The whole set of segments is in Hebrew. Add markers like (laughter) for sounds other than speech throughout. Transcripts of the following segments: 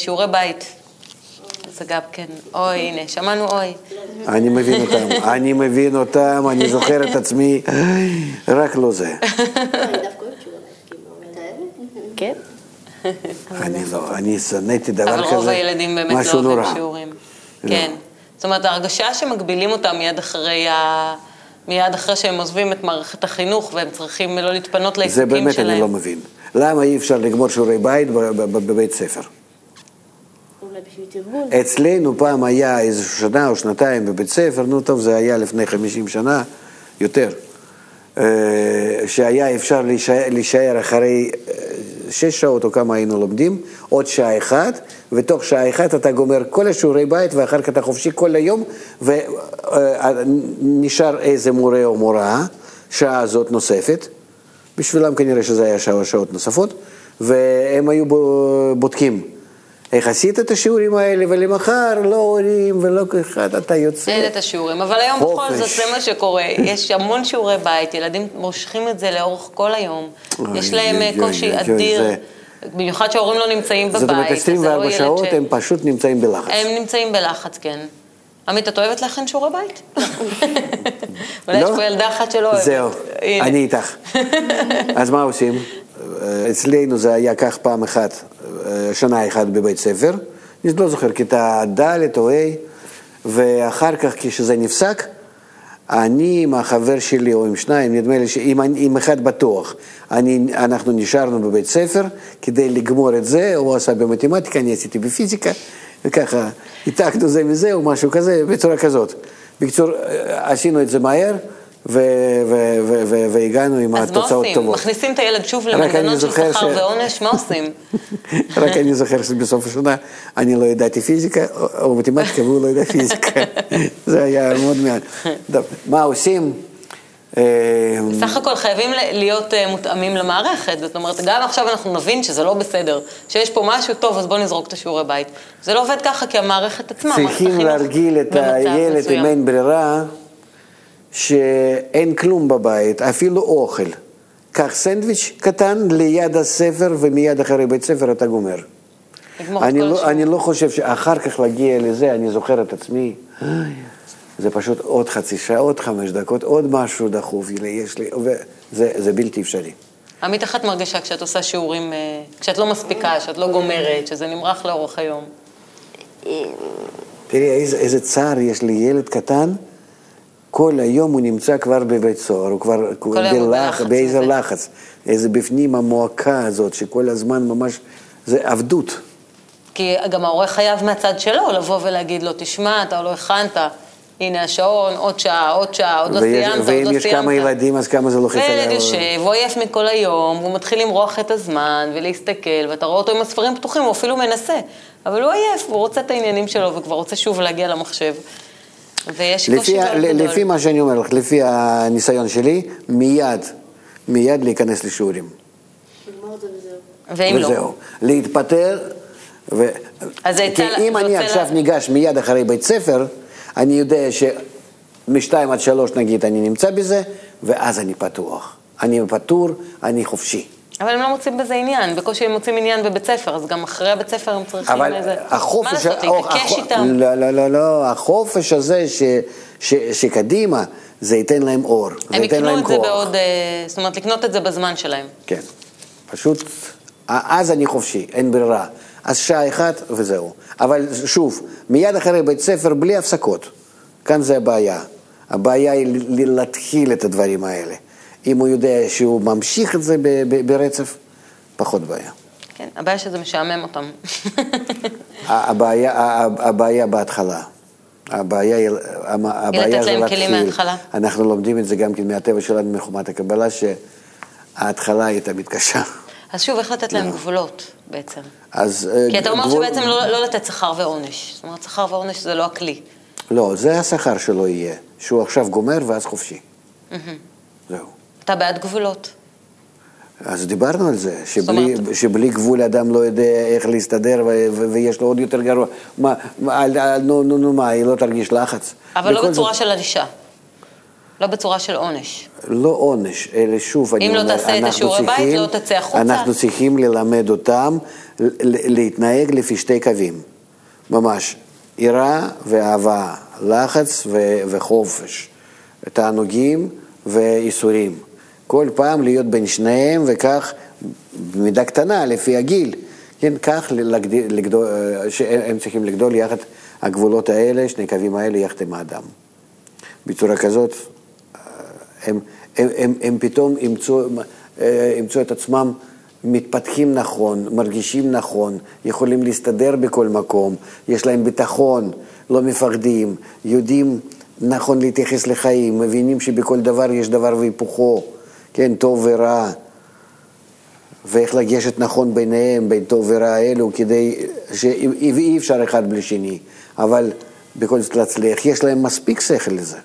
שיעורי בית. זה גם כן, אוי, הנה, שמענו אוי. אני מבין אותם, אני מבין אותם, אני זוכר את עצמי, רק לא זה. כן. אני לא, אני שנאתי דבר אבל כזה, רוב הילדים באמת לא אוהבים. שיעורים. לא. כן. זאת אומרת, ההרגשה שמגבילים אותם מיד אחרי ה... מיד אחרי שהם עוזבים את מערכת החינוך והם צריכים לא להתפנות זה לעיסוקים באמת שלהם. אני לא מבין. למה אי אפשר לגמור שיעורי בית בבית ספר? בשביל תרגול. אצלנו פעם היה איזו שנה או שנתיים בבית ספר, נו טוב, זה היה לפני 50 שנה, יותר, אה, שהיה אפשר להישאר, להישאר אחרי אה, שש שעות או כמה היינו לומדים, עוד שעה אחת, ותוך שעה אחת אתה גומר כל השיעורי בית ואחר כך אתה חופשי כל היום, ונשאר איזה מורה או מורה, שעה הזאת נוספת, בשבילם כנראה שזה היה שעות נוספות, והם היו בודקים. איך עשית את השיעורים האלה, ולמחר לא הורים ולא אחד, אתה יוצא. אין את השיעורים, אבל היום בכל חופש. זאת זה מה שקורה. יש המון שיעורי בית, ילדים מושכים את זה לאורך כל היום. אוי, יש להם אוי, אה, אוי, קושי אוי, אדיר, זה- במיוחד שההורים לא נמצאים בבית. זאת אומרת, אז זה לא 24 ילד שעות ש- הם פשוט נמצאים בלחץ. הם נמצאים בלחץ, כן. עמית, את אוהבת להכין שיעורי בית? (laughs) אולי יש לא? פה ילדה אחת שלא אוהבת. זהו. אני איתך. (laughs) אז מה עושים? אצלנו זה היה כך פעם אחת, שנה אחת בבית ספר, אני לא זוכר, כיתה ד' או ה', ואחר כך כשזה נפסק, אני עם החבר שלי, או עם שניים, נדמה לי שעם עם אחד בטוח, אני, אנחנו נשארנו בבית ספר כדי לגמור את זה, הוא עשה במתמטיקה, אני עשיתי בפיזיקה, וככה העתקנו זה מזה או משהו כזה, בצורה כזאת. בקיצור, אה, עשינו את זה מהר, והגענו עם אז מה התוצאות עושים? טובות. מכניסים את הילד שוב למנגנון של שכר ועונש? מה עושים? (laughs) רק אני זוכר שבסוף השנה אני לא ידעתי פיזיקה או- מתמטיקה והוא לא ידע פיזיקה. (laughs) זה היה מאוד מעט. מה עושים? אה, בסך הכל חייבים להיות אה, מותאמים למערכת, זאת אומרת, גם עכשיו אנחנו נבין שזה לא בסדר, שיש פה משהו טוב, אז בואו נזרוק את השיעורי בית. זה לא עובד ככה, כי המערכת עצמה, צריכים להרגיל את הילד. אם אין ברירה, שאין כלום בבית, אפילו אוכל. קח סנדוויץ' קטן ליד הספר ומיד אחרי בית ספר אתה גומר. אני לא. אני לא חושב שאחר כך להגיע לזה, אני זוכר את עצמי, "איי, זה פשוט עוד חצי שעה, עוד חמש דקות, עוד משהו דחוף, יש לי, וזה זה בלתי אפשרי. עמית, איך את מרגישה כשאת עושה שיעורים, אה, כשאת לא מספיקה, שאת לא גומרת, שזה נמרח לאורך היום? תראי, איזה, איזה צער יש לי ילד קטן, כל היום הוא נמצא כבר בבית סוהר, הוא כבר הוא בלחץ באיזה מזה. לחץ, איזה בפנים המועקה הזאת, שכל הזמן ממש, זה עבדות. כי גם ההורה חייב מהצד שלו לבוא ולהגיד לו, תשמע, אתה לא הכנת, הנה השעון, עוד שעה, עוד שעה, עוד לא סיימת, עוד ואם לא יש כמה סיימת. ילדים, אז כמה זה לוחץ וילד עליו. יושב, הוא עייף מכל היום, והוא מתחיל למרוח את הזמן ולהסתכל, ואתה רואה אותו עם הספרים פתוחים, הוא אפילו מנסה. אבל הוא עייף, הוא רוצה את העניינים שלו, וכבר רוצה שוב להגיע למחשב. ויש קושי מאוד גדול. לפי מה שאני אומר לך, לפי הניסיון שלי, מיד, מיד להיכנס לשיעורים. וזהו. ואם לא? וזהו. להתפטר, ו... אז כי אם אני עכשיו לה- ניגש מיד אחרי בית ספר, אני יודע שמשתיים עד שלוש נגיד אני נמצא בזה, ואז אני פתוח. אני פטור, אני חופשי. אבל הם לא מוצאים בזה עניין, בקושי הם מוצאים עניין בבית ספר, אז גם אחרי הבית ספר הם צריכים אבל איזה... החופש... מה לעשות, להתעקש איתם? לא, לא, לא, לא, החופש הזה ש, ש, שקדימה, זה ייתן להם אור, זה הם ייתן יקנו להם את זה כוח. בעוד... אה, זאת אומרת, לקנות את זה בזמן שלהם. כן, פשוט, אז אני חופשי, אין ברירה. אז שעה אחת וזהו. אבל שוב, מיד אחרי בית ספר בלי הפסקות. כאן זה הבעיה. הבעיה היא להתחיל את הדברים האלה. אם הוא יודע שהוא ממשיך את זה ב- ב- ברצף, פחות בעיה. כן, הבעיה שזה משעמם אותם. הבעיה, הבעיה בהתחלה. הבעיה, היא- הבעיה לתת זה להם להתחיל. כלים מההתחלה. אנחנו לומדים את זה גם כן מהטבע שלנו, מחומת הקבלה, שההתחלה היא תמיד קשה. אז שוב, איך לתת להם גבולות בעצם? אז... אה, כי אתה אומר שבעצם לא, לא לתת שכר ועונש. זאת אומרת, שכר ועונש זה לא הכלי. לא, זה השכר שלו יהיה, שהוא עכשיו גומר ואז חופשי. זהו. אתה בעד גבולות. אז דיברנו על זה, שבלי, אומרת- שבלי גבול אדם לא יודע איך להסתדר ו- ויש לו עוד יותר גרוע. מה, מה, על- על- נו, נו, נו, מה, היא לא תרגיש לחץ? אבל לא בצורה זאת- של ענישה. לא בצורה של עונש. לא עונש, אלא שוב, אני אם לא אומר, תעשה את אנחנו השיעורי בית, לא תצא החוצה. אנחנו צריכים ללמד אותם להתנהג לפי שתי קווים, ממש, יראה ואהבה, לחץ ו- וחופש, תענוגים ואיסורים. כל פעם להיות בין שניהם וכך, במידה קטנה, לפי הגיל, כן, כך לגדול, לגדול, שהם צריכים לגדול יחד, הגבולות האלה, שני קווים האלה יחד עם האדם. בצורה כזאת, הם, הם, הם, הם פתאום ימצאו, אה, ימצאו את עצמם מתפתחים נכון, מרגישים נכון, יכולים להסתדר בכל מקום, יש להם ביטחון, לא מפחדים, יודעים נכון להתייחס לחיים, מבינים שבכל דבר יש דבר והיפוכו, כן, טוב ורע, ואיך לגשת נכון ביניהם, בין טוב ורע האלו, כדי שאי אפשר אחד בלי שני, אבל בכל זאת להצליח, יש להם מספיק שכל לזה.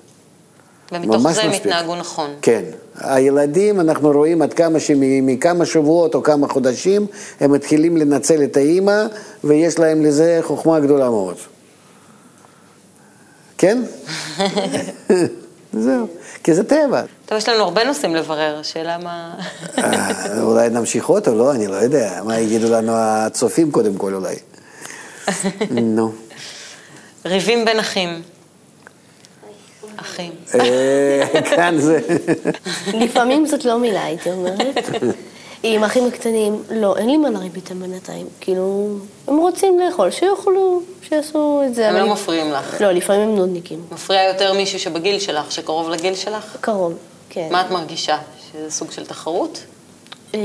ומתוך זה הם. יתנהגו נכון. כן. הילדים, אנחנו רואים עד כמה שמכמה שבועות או כמה חודשים, הם מתחילים לנצל את האימא, ויש להם לזה חוכמה גדולה מאוד. כן? (laughs) זהו. כי זה טבע. טוב, יש לנו הרבה נושאים לברר, השאלה מה... אה, אולי נמשיך עוד או לא, אני לא יודע. מה יגידו לנו הצופים קודם כל אולי. נו. ריבים בין אחים. אחים. אה, כאן זה... לפעמים זאת לא מילה, הייתי אומרת. עם האחים הקטנים, לא, אין לי מה לריב איתם בינתיים. כאילו, הם רוצים לאכול, שיאכלו, שיעשו את זה. הם אבל- לא מפריעים לך. לא, לפעמים הם נודניקים. מפריע יותר מישהו שבגיל שלך, שקרוב לגיל שלך? קרוב, כן. מה את מרגישה? שזה סוג של תחרות? אה,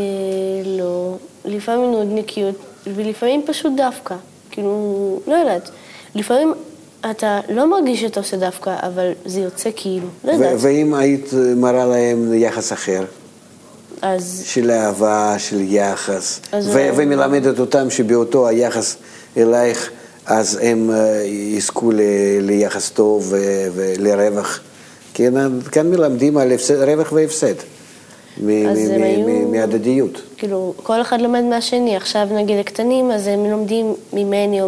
לא, לפעמים נודניקיות, ולפעמים פשוט דווקא. כאילו, לא יודעת. לפעמים אתה לא מרגיש שאתה עושה דווקא, אבל זה יוצא כאילו, לא יודעת. ואם היית מראה להם יחס אחר? אז של אהבה, של יחס, ו- ומלמדת אותם שבאותו היחס אלייך, אז הם אה, יזכו ל- ליחס טוב ו- ולרווח. כן, כאן מלמדים על הפסד, רווח והפסד, מהדדיות. כאילו, כל אחד לומד מהשני. עכשיו, נגיד, הקטנים, אז הם לומדים ממני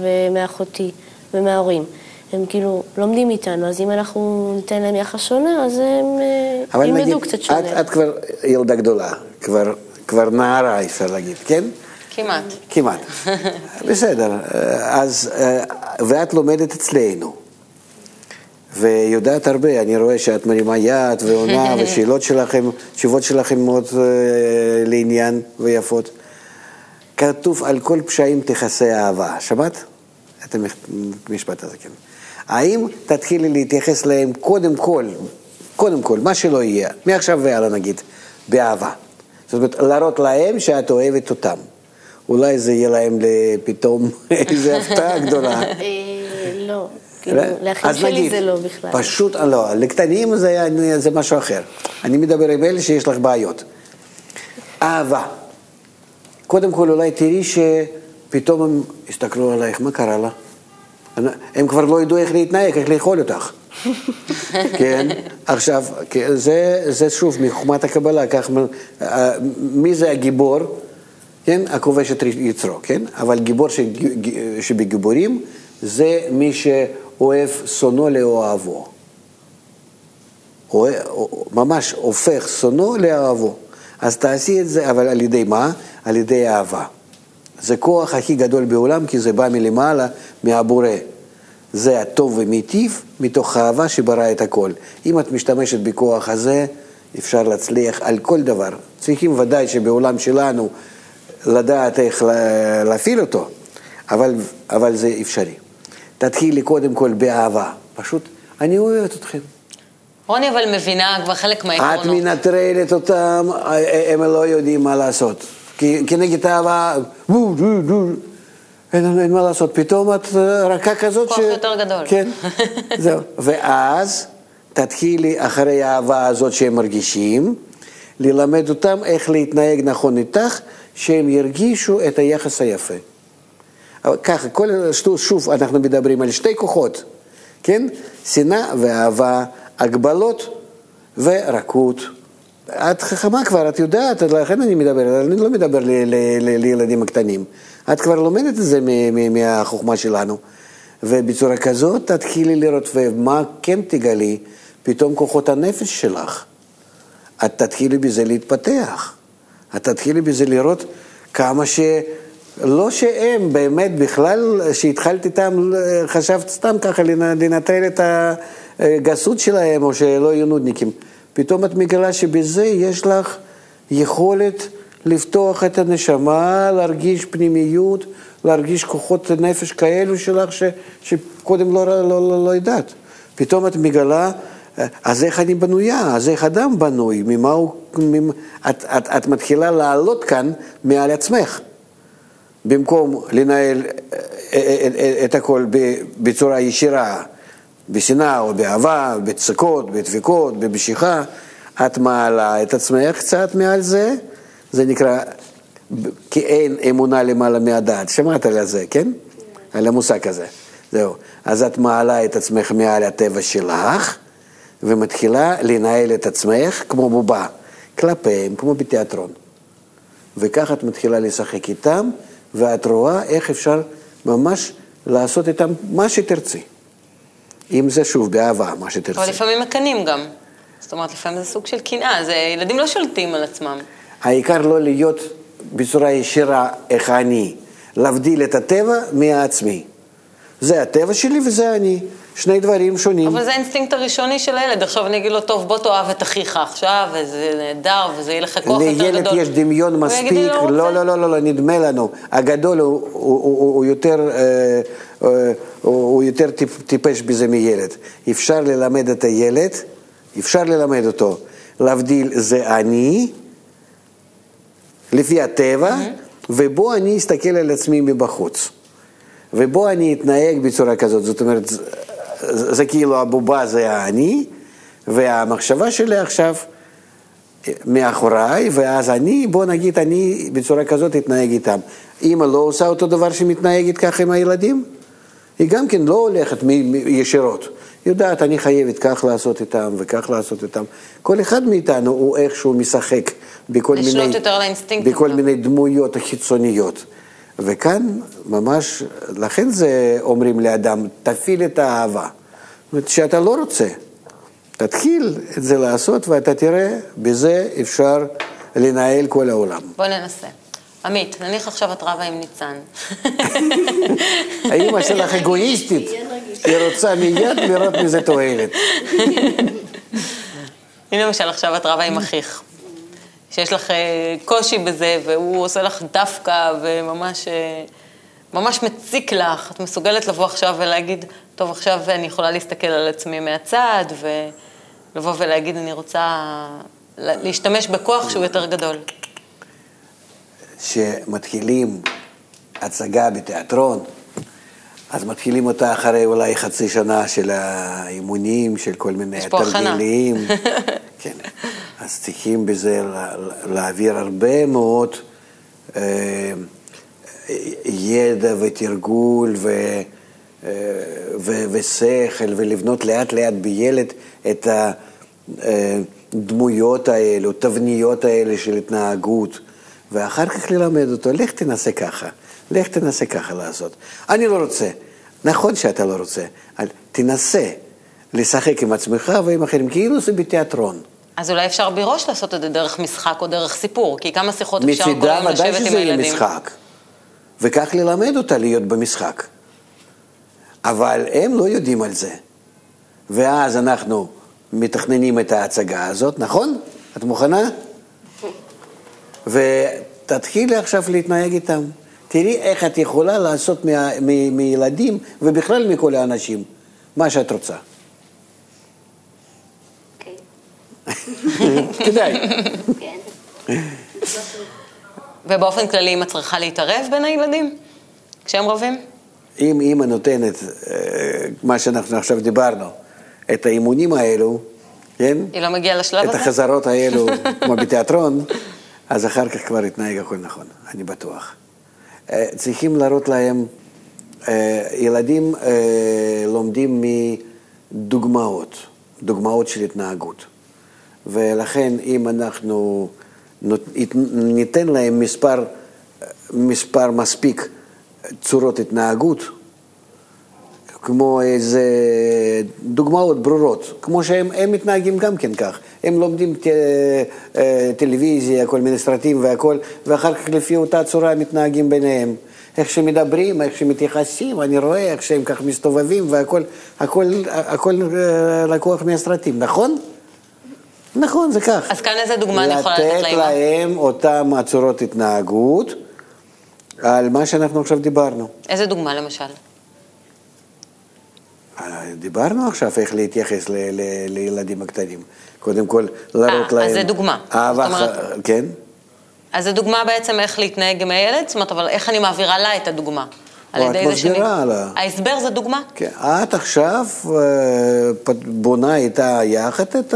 ומאחותי ומההורים. הם כאילו לומדים איתנו, אז אם אנחנו ניתן להם יחס שונה, אז הם אה, ילמדו נגיד, קצת את, שונה. את כבר ילדה גדולה, כבר, כבר נערה אפשר להגיד, כן? כמעט. כמעט. (laughs) בסדר, אז, אה, ואת לומדת אצלנו, ויודעת הרבה, אני רואה שאת מרימה יד ועונה, (laughs) ושאלות שלכם, תשובות שלכם מאוד אה, לעניין ויפות. כתוב על כל פשעים תכסה אהבה, שמעת? את המשפט הזה, כן. האם תתחילי להתייחס להם קודם כל, קודם כל, מה שלא יהיה, מעכשיו והלאה נגיד, באהבה. זאת אומרת, להראות להם שאת אוהבת אותם. אולי זה יהיה להם פתאום (laughs) איזו הפתעה (laughs) גדולה. אה, לא, כאילו, לאחים אז שלי נגיד, זה לא בכלל. פשוט, לא, לקטנים זה, זה משהו אחר. אני מדבר עם אלה שיש לך בעיות. אהבה. קודם כל אולי תראי שפתאום הם הסתכלו עלייך, מה קרה לה? הם כבר לא ידעו איך להתנהג, איך לאכול אותך. (laughs) כן, עכשיו, כן, זה, זה שוב מחוכמת הקבלה, כך, אה, מי זה הגיבור? כן, הכובש את יצרו, כן? אבל גיבור שבגיבורים זה מי שאוהב שונאו לאוהבו. אוה- ממש הופך שונאו לאוהבו. אז תעשי את זה, אבל על ידי מה? על ידי אהבה. זה כוח הכי גדול בעולם, כי זה בא מלמעלה, מהבורא. זה הטוב ומיטיב מתוך האהבה שברא את הכל. אם את משתמשת בכוח הזה, אפשר להצליח על כל דבר. צריכים ודאי שבעולם שלנו לדעת איך לה- להפעיל אותו, אבל, אבל זה אפשרי. תתחילי קודם כל באהבה. פשוט, אני אוהבת אתכם. רוני אבל מבינה כבר חלק את מהעקרונות. מנטרלת אותם, הם לא יודעים מה לעשות. כנגד אהבה, אין, אין מה לעשות, פתאום את אה, רכה כזאת כוח יותר גדול. כן, (laughs) זהו. ואז תתחילי אחרי האהבה הזאת שהם מרגישים, ללמד אותם איך להתנהג נכון איתך, שהם ירגישו את היחס היפה. אבל ככה, כל, שוב, שוב אנחנו מדברים על שתי כוחות, כן? שנאה ואהבה, הגבלות ורכות. את חכמה כבר, את יודעת, לכן אני מדבר, אני לא מדבר לילדים הקטנים. את כבר לומדת את זה מהחוכמה שלנו. ובצורה כזאת תתחילי לראות, ומה כן תגלי, פתאום כוחות הנפש שלך, את תתחילי בזה להתפתח. את תתחילי בזה לראות כמה ש... לא שהם באמת בכלל, שהתחלת איתם, חשבת סתם ככה לנטרל את הגסות שלהם, או שלא יהיו נודניקים. פתאום את מגלה שבזה יש לך יכולת לפתוח את הנשמה, להרגיש פנימיות, להרגיש כוחות נפש כאלו שלך, ש, שקודם לא, לא, לא, לא ידעת. פתאום את מגלה, אז איך אני בנויה, אז איך אדם בנוי, ממה הוא, ממ... את, את, את מתחילה לעלות כאן מעל עצמך. במקום לנהל אה, אה, אה, את הכל בצורה ישירה, בשנאה או באהבה, בצקות, בדפיקות, במשיכה, את מעלה את עצמך קצת מעל זה, זה נקרא, כי אין אמונה למעלה מהדעת. שמעת על זה, כן? על המושג הזה. זהו. אז את מעלה את עצמך מעל הטבע שלך, ומתחילה לנהל את עצמך כמו בובה, כלפיהם, כמו בתיאטרון. וככה את מתחילה לשחק איתם, ואת רואה איך אפשר ממש לעשות איתם מה שתרצי. אם זה שוב באהבה, מה שתרצי. אבל לפעמים מקנאים גם. זאת אומרת, לפעמים זה סוג של קנאה, זה ילדים לא שולטים על עצמם. העיקר לא להיות בצורה ישירה איך אני, להבדיל את הטבע מהעצמי. זה הטבע שלי וזה אני. שני דברים שונים. אבל זה האינסטינקט הראשוני של הילד. עכשיו אני אגיד לו, טוב, בוא תאהב את אחיך עכשיו, וזה נהדר, וזה יהיה לך כוח יותר גדול. לילד יש דמיון מספיק, לא, לא, לא, לא, לא, לא, נדמה לנו. הגדול הוא, הוא, הוא, הוא יותר, אה, הוא יותר טיפ, טיפש בזה מילד. אפשר ללמד את הילד, אפשר ללמד אותו. להבדיל זה אני, לפי הטבע, mm-hmm. ובו אני אסתכל על עצמי מבחוץ. ובו אני אתנהג בצורה כזאת. זאת אומרת, זה כאילו הבובה זה אני, והמחשבה שלי עכשיו מאחוריי, ואז אני, בוא נגיד, אני בצורה כזאת אתנהג איתם. אמא לא עושה אותו דבר שמתנהגת ככה עם הילדים? היא גם כן לא הולכת ישירות. היא יודעת, אני חייבת כך לעשות איתם וכך לעשות איתם. כל אחד מאיתנו הוא איכשהו משחק בכל, מיני, בכל מיני דמויות החיצוניות. וכאן ממש, לכן זה אומרים לאדם, תפעיל את האהבה. זאת אומרת, שאתה לא רוצה, תתחיל את זה לעשות ואתה תראה, בזה אפשר לנהל כל העולם. בוא ננסה. עמית, נניח עכשיו את רבה עם ניצן. האמא שלך אגואיסטית, היא רוצה מיד לראות מזה תועלת. הנה למשל עכשיו את רבה עם אחיך. שיש לך אה, קושי בזה, והוא עושה לך דווקא, וממש אה, ממש מציק לך, את מסוגלת לבוא עכשיו ולהגיד, טוב, עכשיו אני יכולה להסתכל על עצמי מהצד, ולבוא ולהגיד, אני רוצה להשתמש בכוח שהוא יותר גדול. כשמתחילים הצגה בתיאטרון, אז מתחילים אותה אחרי אולי חצי שנה של האימונים, של כל מיני תרגילים. (laughs) כן. אז צריכים בזה להעביר הרבה מאוד אה, ידע ותרגול ו, אה, ו, ושכל, ולבנות לאט לאט בילד את הדמויות האלו, תבניות האלה של התנהגות, ואחר כך ללמד אותו, לך תנסה ככה, לך תנסה ככה לעשות. אני לא רוצה. נכון שאתה לא רוצה, אבל תנסה לשחק עם עצמך ועם אחרים, כאילו זה בתיאטרון. אז אולי אפשר מראש לעשות את זה דרך משחק או דרך סיפור, כי כמה שיחות אפשר כל היום לשבת עם הילדים. מצידה ודאי שזה יהיה משחק, וכך ללמד אותה להיות במשחק. אבל הם לא יודעים על זה. ואז אנחנו מתכננים את ההצגה הזאת, נכון? את מוכנה? ותתחילי עכשיו להתנהג איתם. תראי איך את יכולה לעשות מילדים, ובכלל מכל האנשים, מה שאת רוצה. (laughs) כדאי. כן. ובאופן כללי, אם את צריכה להתערב בין הילדים כשהם רבים? אם אימא נותנת, אה, מה שאנחנו עכשיו דיברנו, את האימונים האלו, כן? היא לא מגיעה לשלב הזה? את החזרות האלו, (laughs) כמו בתיאטרון, אז אחר כך כבר יתנהג הכל נכון, אני בטוח. אה, צריכים להראות להם, אה, ילדים לומדים מדוגמאות, דוגמאות של התנהגות. ולכן אם אנחנו ניתן להם מספר, מספר מספיק צורות התנהגות, כמו איזה דוגמאות ברורות, כמו שהם הם מתנהגים גם כן כך. הם לומדים ט, אה, טלוויזיה, כל מיני סרטים והכל, ואחר כך לפי אותה צורה מתנהגים ביניהם. איך שמדברים, איך שמתייחסים, אני רואה איך שהם כך מסתובבים והכל הכל, הכל אה, לקוח מהסרטים, נכון? נכון, זה כך. אז כאן איזה דוגמה אני יכולה לתת לאמא? לתת להם אותם הצורות התנהגות על מה שאנחנו עכשיו דיברנו. איזה דוגמה למשל? אה, דיברנו עכשיו איך להתייחס ל- ל- לילדים הקטנים. קודם כל, להראות אה, להם... אז זה דוגמה. אהבה, אומרת- כן. אז זו דוגמה בעצם איך להתנהג עם הילד, זאת אומרת, אבל איך אני מעבירה לה את הדוגמה? על ידי זה שאני- לה. ההסבר זה דוגמה? כן. את עכשיו אה, בונה איתה יחד את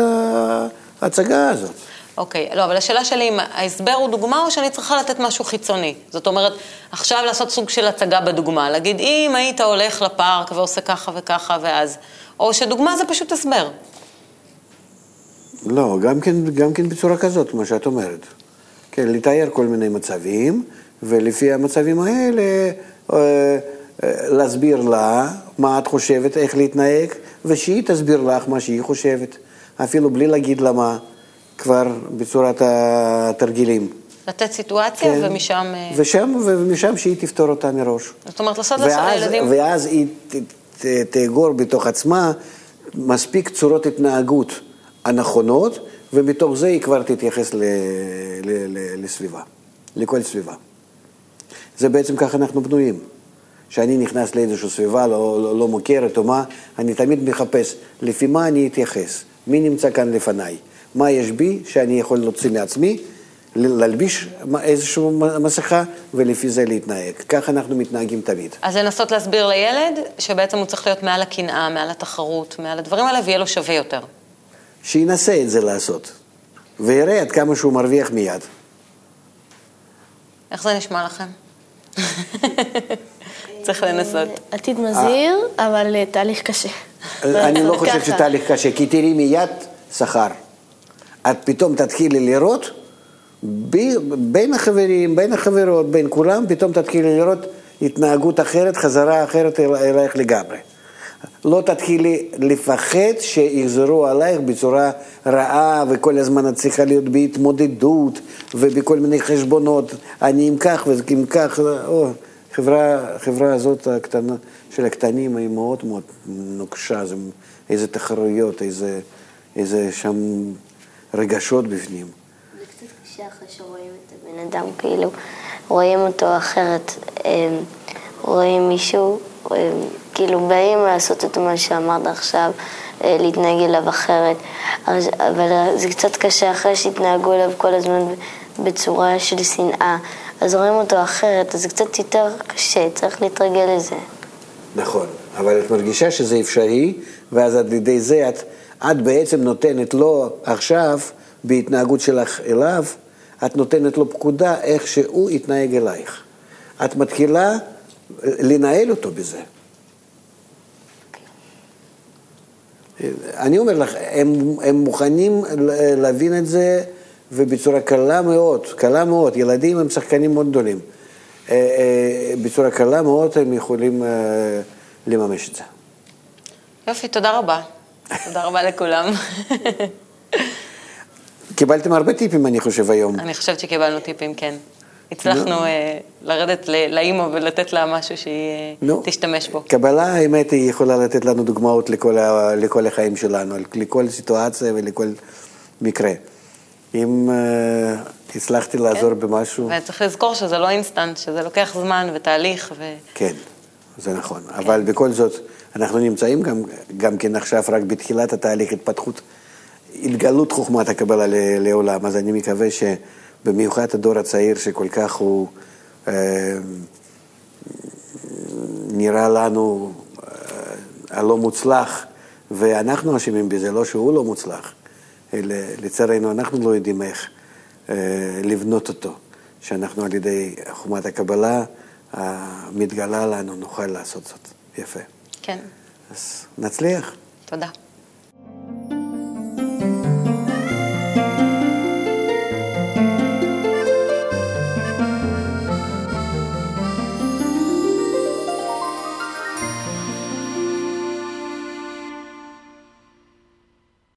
ההצגה הזאת. אוקיי, לא, אבל השאלה שלי אם ההסבר הוא דוגמה או שאני צריכה לתת משהו חיצוני. זאת אומרת, עכשיו לעשות סוג של הצגה בדוגמה, להגיד, אם היית הולך לפארק ועושה ככה וככה ואז, או שדוגמה זה פשוט הסבר. לא, גם כן, גם כן בצורה כזאת, מה שאת אומרת. כן, לתאר כל מיני מצבים, ולפי המצבים האלה אה, אה, להסביר לה מה את חושבת, איך להתנהג, ושהיא תסביר לך מה שהיא חושבת, אפילו בלי להגיד לה מה, כבר בצורת התרגילים. לתת סיטואציה כן. ומשם... אה, ושם, ומשם שהיא תפתור אותה מראש. זאת אומרת, לעשות לעשות ואז, לילדים... ואז היא ת- ת- תאגור בתוך עצמה מספיק צורות התנהגות הנכונות, ומתוך זה היא כבר תתייחס ל, ל, ל, לסביבה, לכל סביבה. זה בעצם ככה אנחנו בנויים. כשאני נכנס לאיזושהי סביבה לא, לא, לא מוכרת או מה, אני תמיד מחפש לפי מה אני אתייחס, מי נמצא כאן לפניי, מה יש בי שאני יכול להוציא מעצמי, ל- להלביש איזושהי מסכה ולפי זה להתנהג. ככה אנחנו מתנהגים תמיד. אז לנסות להסביר לילד שבעצם הוא צריך להיות מעל הקנאה, מעל התחרות, מעל הדברים האלה, ויהיה לו שווה יותר. שינסה את זה לעשות, ויראה עד כמה שהוא מרוויח מיד. איך זה נשמע לכם? (laughs) צריך לנסות. עתיד מזהיר, אבל אה, תהליך קשה. אני לא (laughs) חושב. שתהליך קשה, כי תראי מיד שכר. את פתאום תתחילי לראות, בין החברים, בין החברות, בין כולם, פתאום תתחילי לראות התנהגות אחרת, חזרה אחרת אל- אלייך לגמרי. לא תתחילי לפחד שיחזרו עלייך בצורה רעה, וכל הזמן את צריכה להיות בהתמודדות ובכל מיני חשבונות. אני אם כך ואם כך, או, חברה, חברה הזאת הקטנה, של הקטנים היא מאוד מאוד נוקשה, זה, איזה תחרויות, איזה, איזה שם רגשות בפנים. זה קצת קשה אחרי שרואים את הבן אדם, כאילו, רואים אותו אחרת, אה, רואים מישהו, אה, כאילו באים לעשות את מה שאמרת עכשיו, אה, להתנהג אליו אחרת, אבל זה קצת קשה אחרי שהתנהגו אליו כל הזמן בצורה של שנאה, אז רואים אותו אחרת, אז זה קצת יותר קשה, צריך להתרגל לזה. נכון, אבל את מרגישה שזה אפשרי, ואז על ידי זה את, את בעצם נותנת לו עכשיו, בהתנהגות שלך אליו, את נותנת לו פקודה איך שהוא יתנהג אלייך. את מתחילה לנהל אותו בזה. אני אומר לך, הם, הם מוכנים להבין את זה ובצורה קלה מאוד, קלה מאוד, ילדים הם שחקנים מאוד גדולים. אה, אה, בצורה קלה מאוד הם יכולים אה, לממש את זה. יופי, תודה רבה. (laughs) תודה רבה לכולם. קיבלתם הרבה טיפים, אני חושב, היום. אני חושבת שקיבלנו טיפים, כן. הצלחנו אה, לרדת לאימא ולתת לה משהו שהיא אה. תשתמש בו. קבלה, האמת, היא יכולה לתת לנו דוגמאות לכל, ה, לכל החיים שלנו, לכל סיטואציה ולכל מקרה. אם uh, הצלחתי לעזור במשהו, וצריך לזכור שזה לא אינסטנט, שזה לוקח זמן ותהליך, ו... כן, זה נכון. אבל בכל זאת, אנחנו נמצאים גם, גם כן עכשיו רק בתחילת התהליך התפתחות, התגלות חוכמת הקבלה לעולם, אז אני מקווה שבמיוחד הדור הצעיר שכל כך הוא אה, נראה לנו אה, הלא מוצלח, ואנחנו אשמים בזה, לא שהוא לא מוצלח, אלא לצערנו אנחנו לא יודעים איך אה, לבנות אותו, שאנחנו על ידי חוכמת הקבלה המתגלה לנו נוכל לעשות זאת. יפה. כן, אז נצליח. תודה.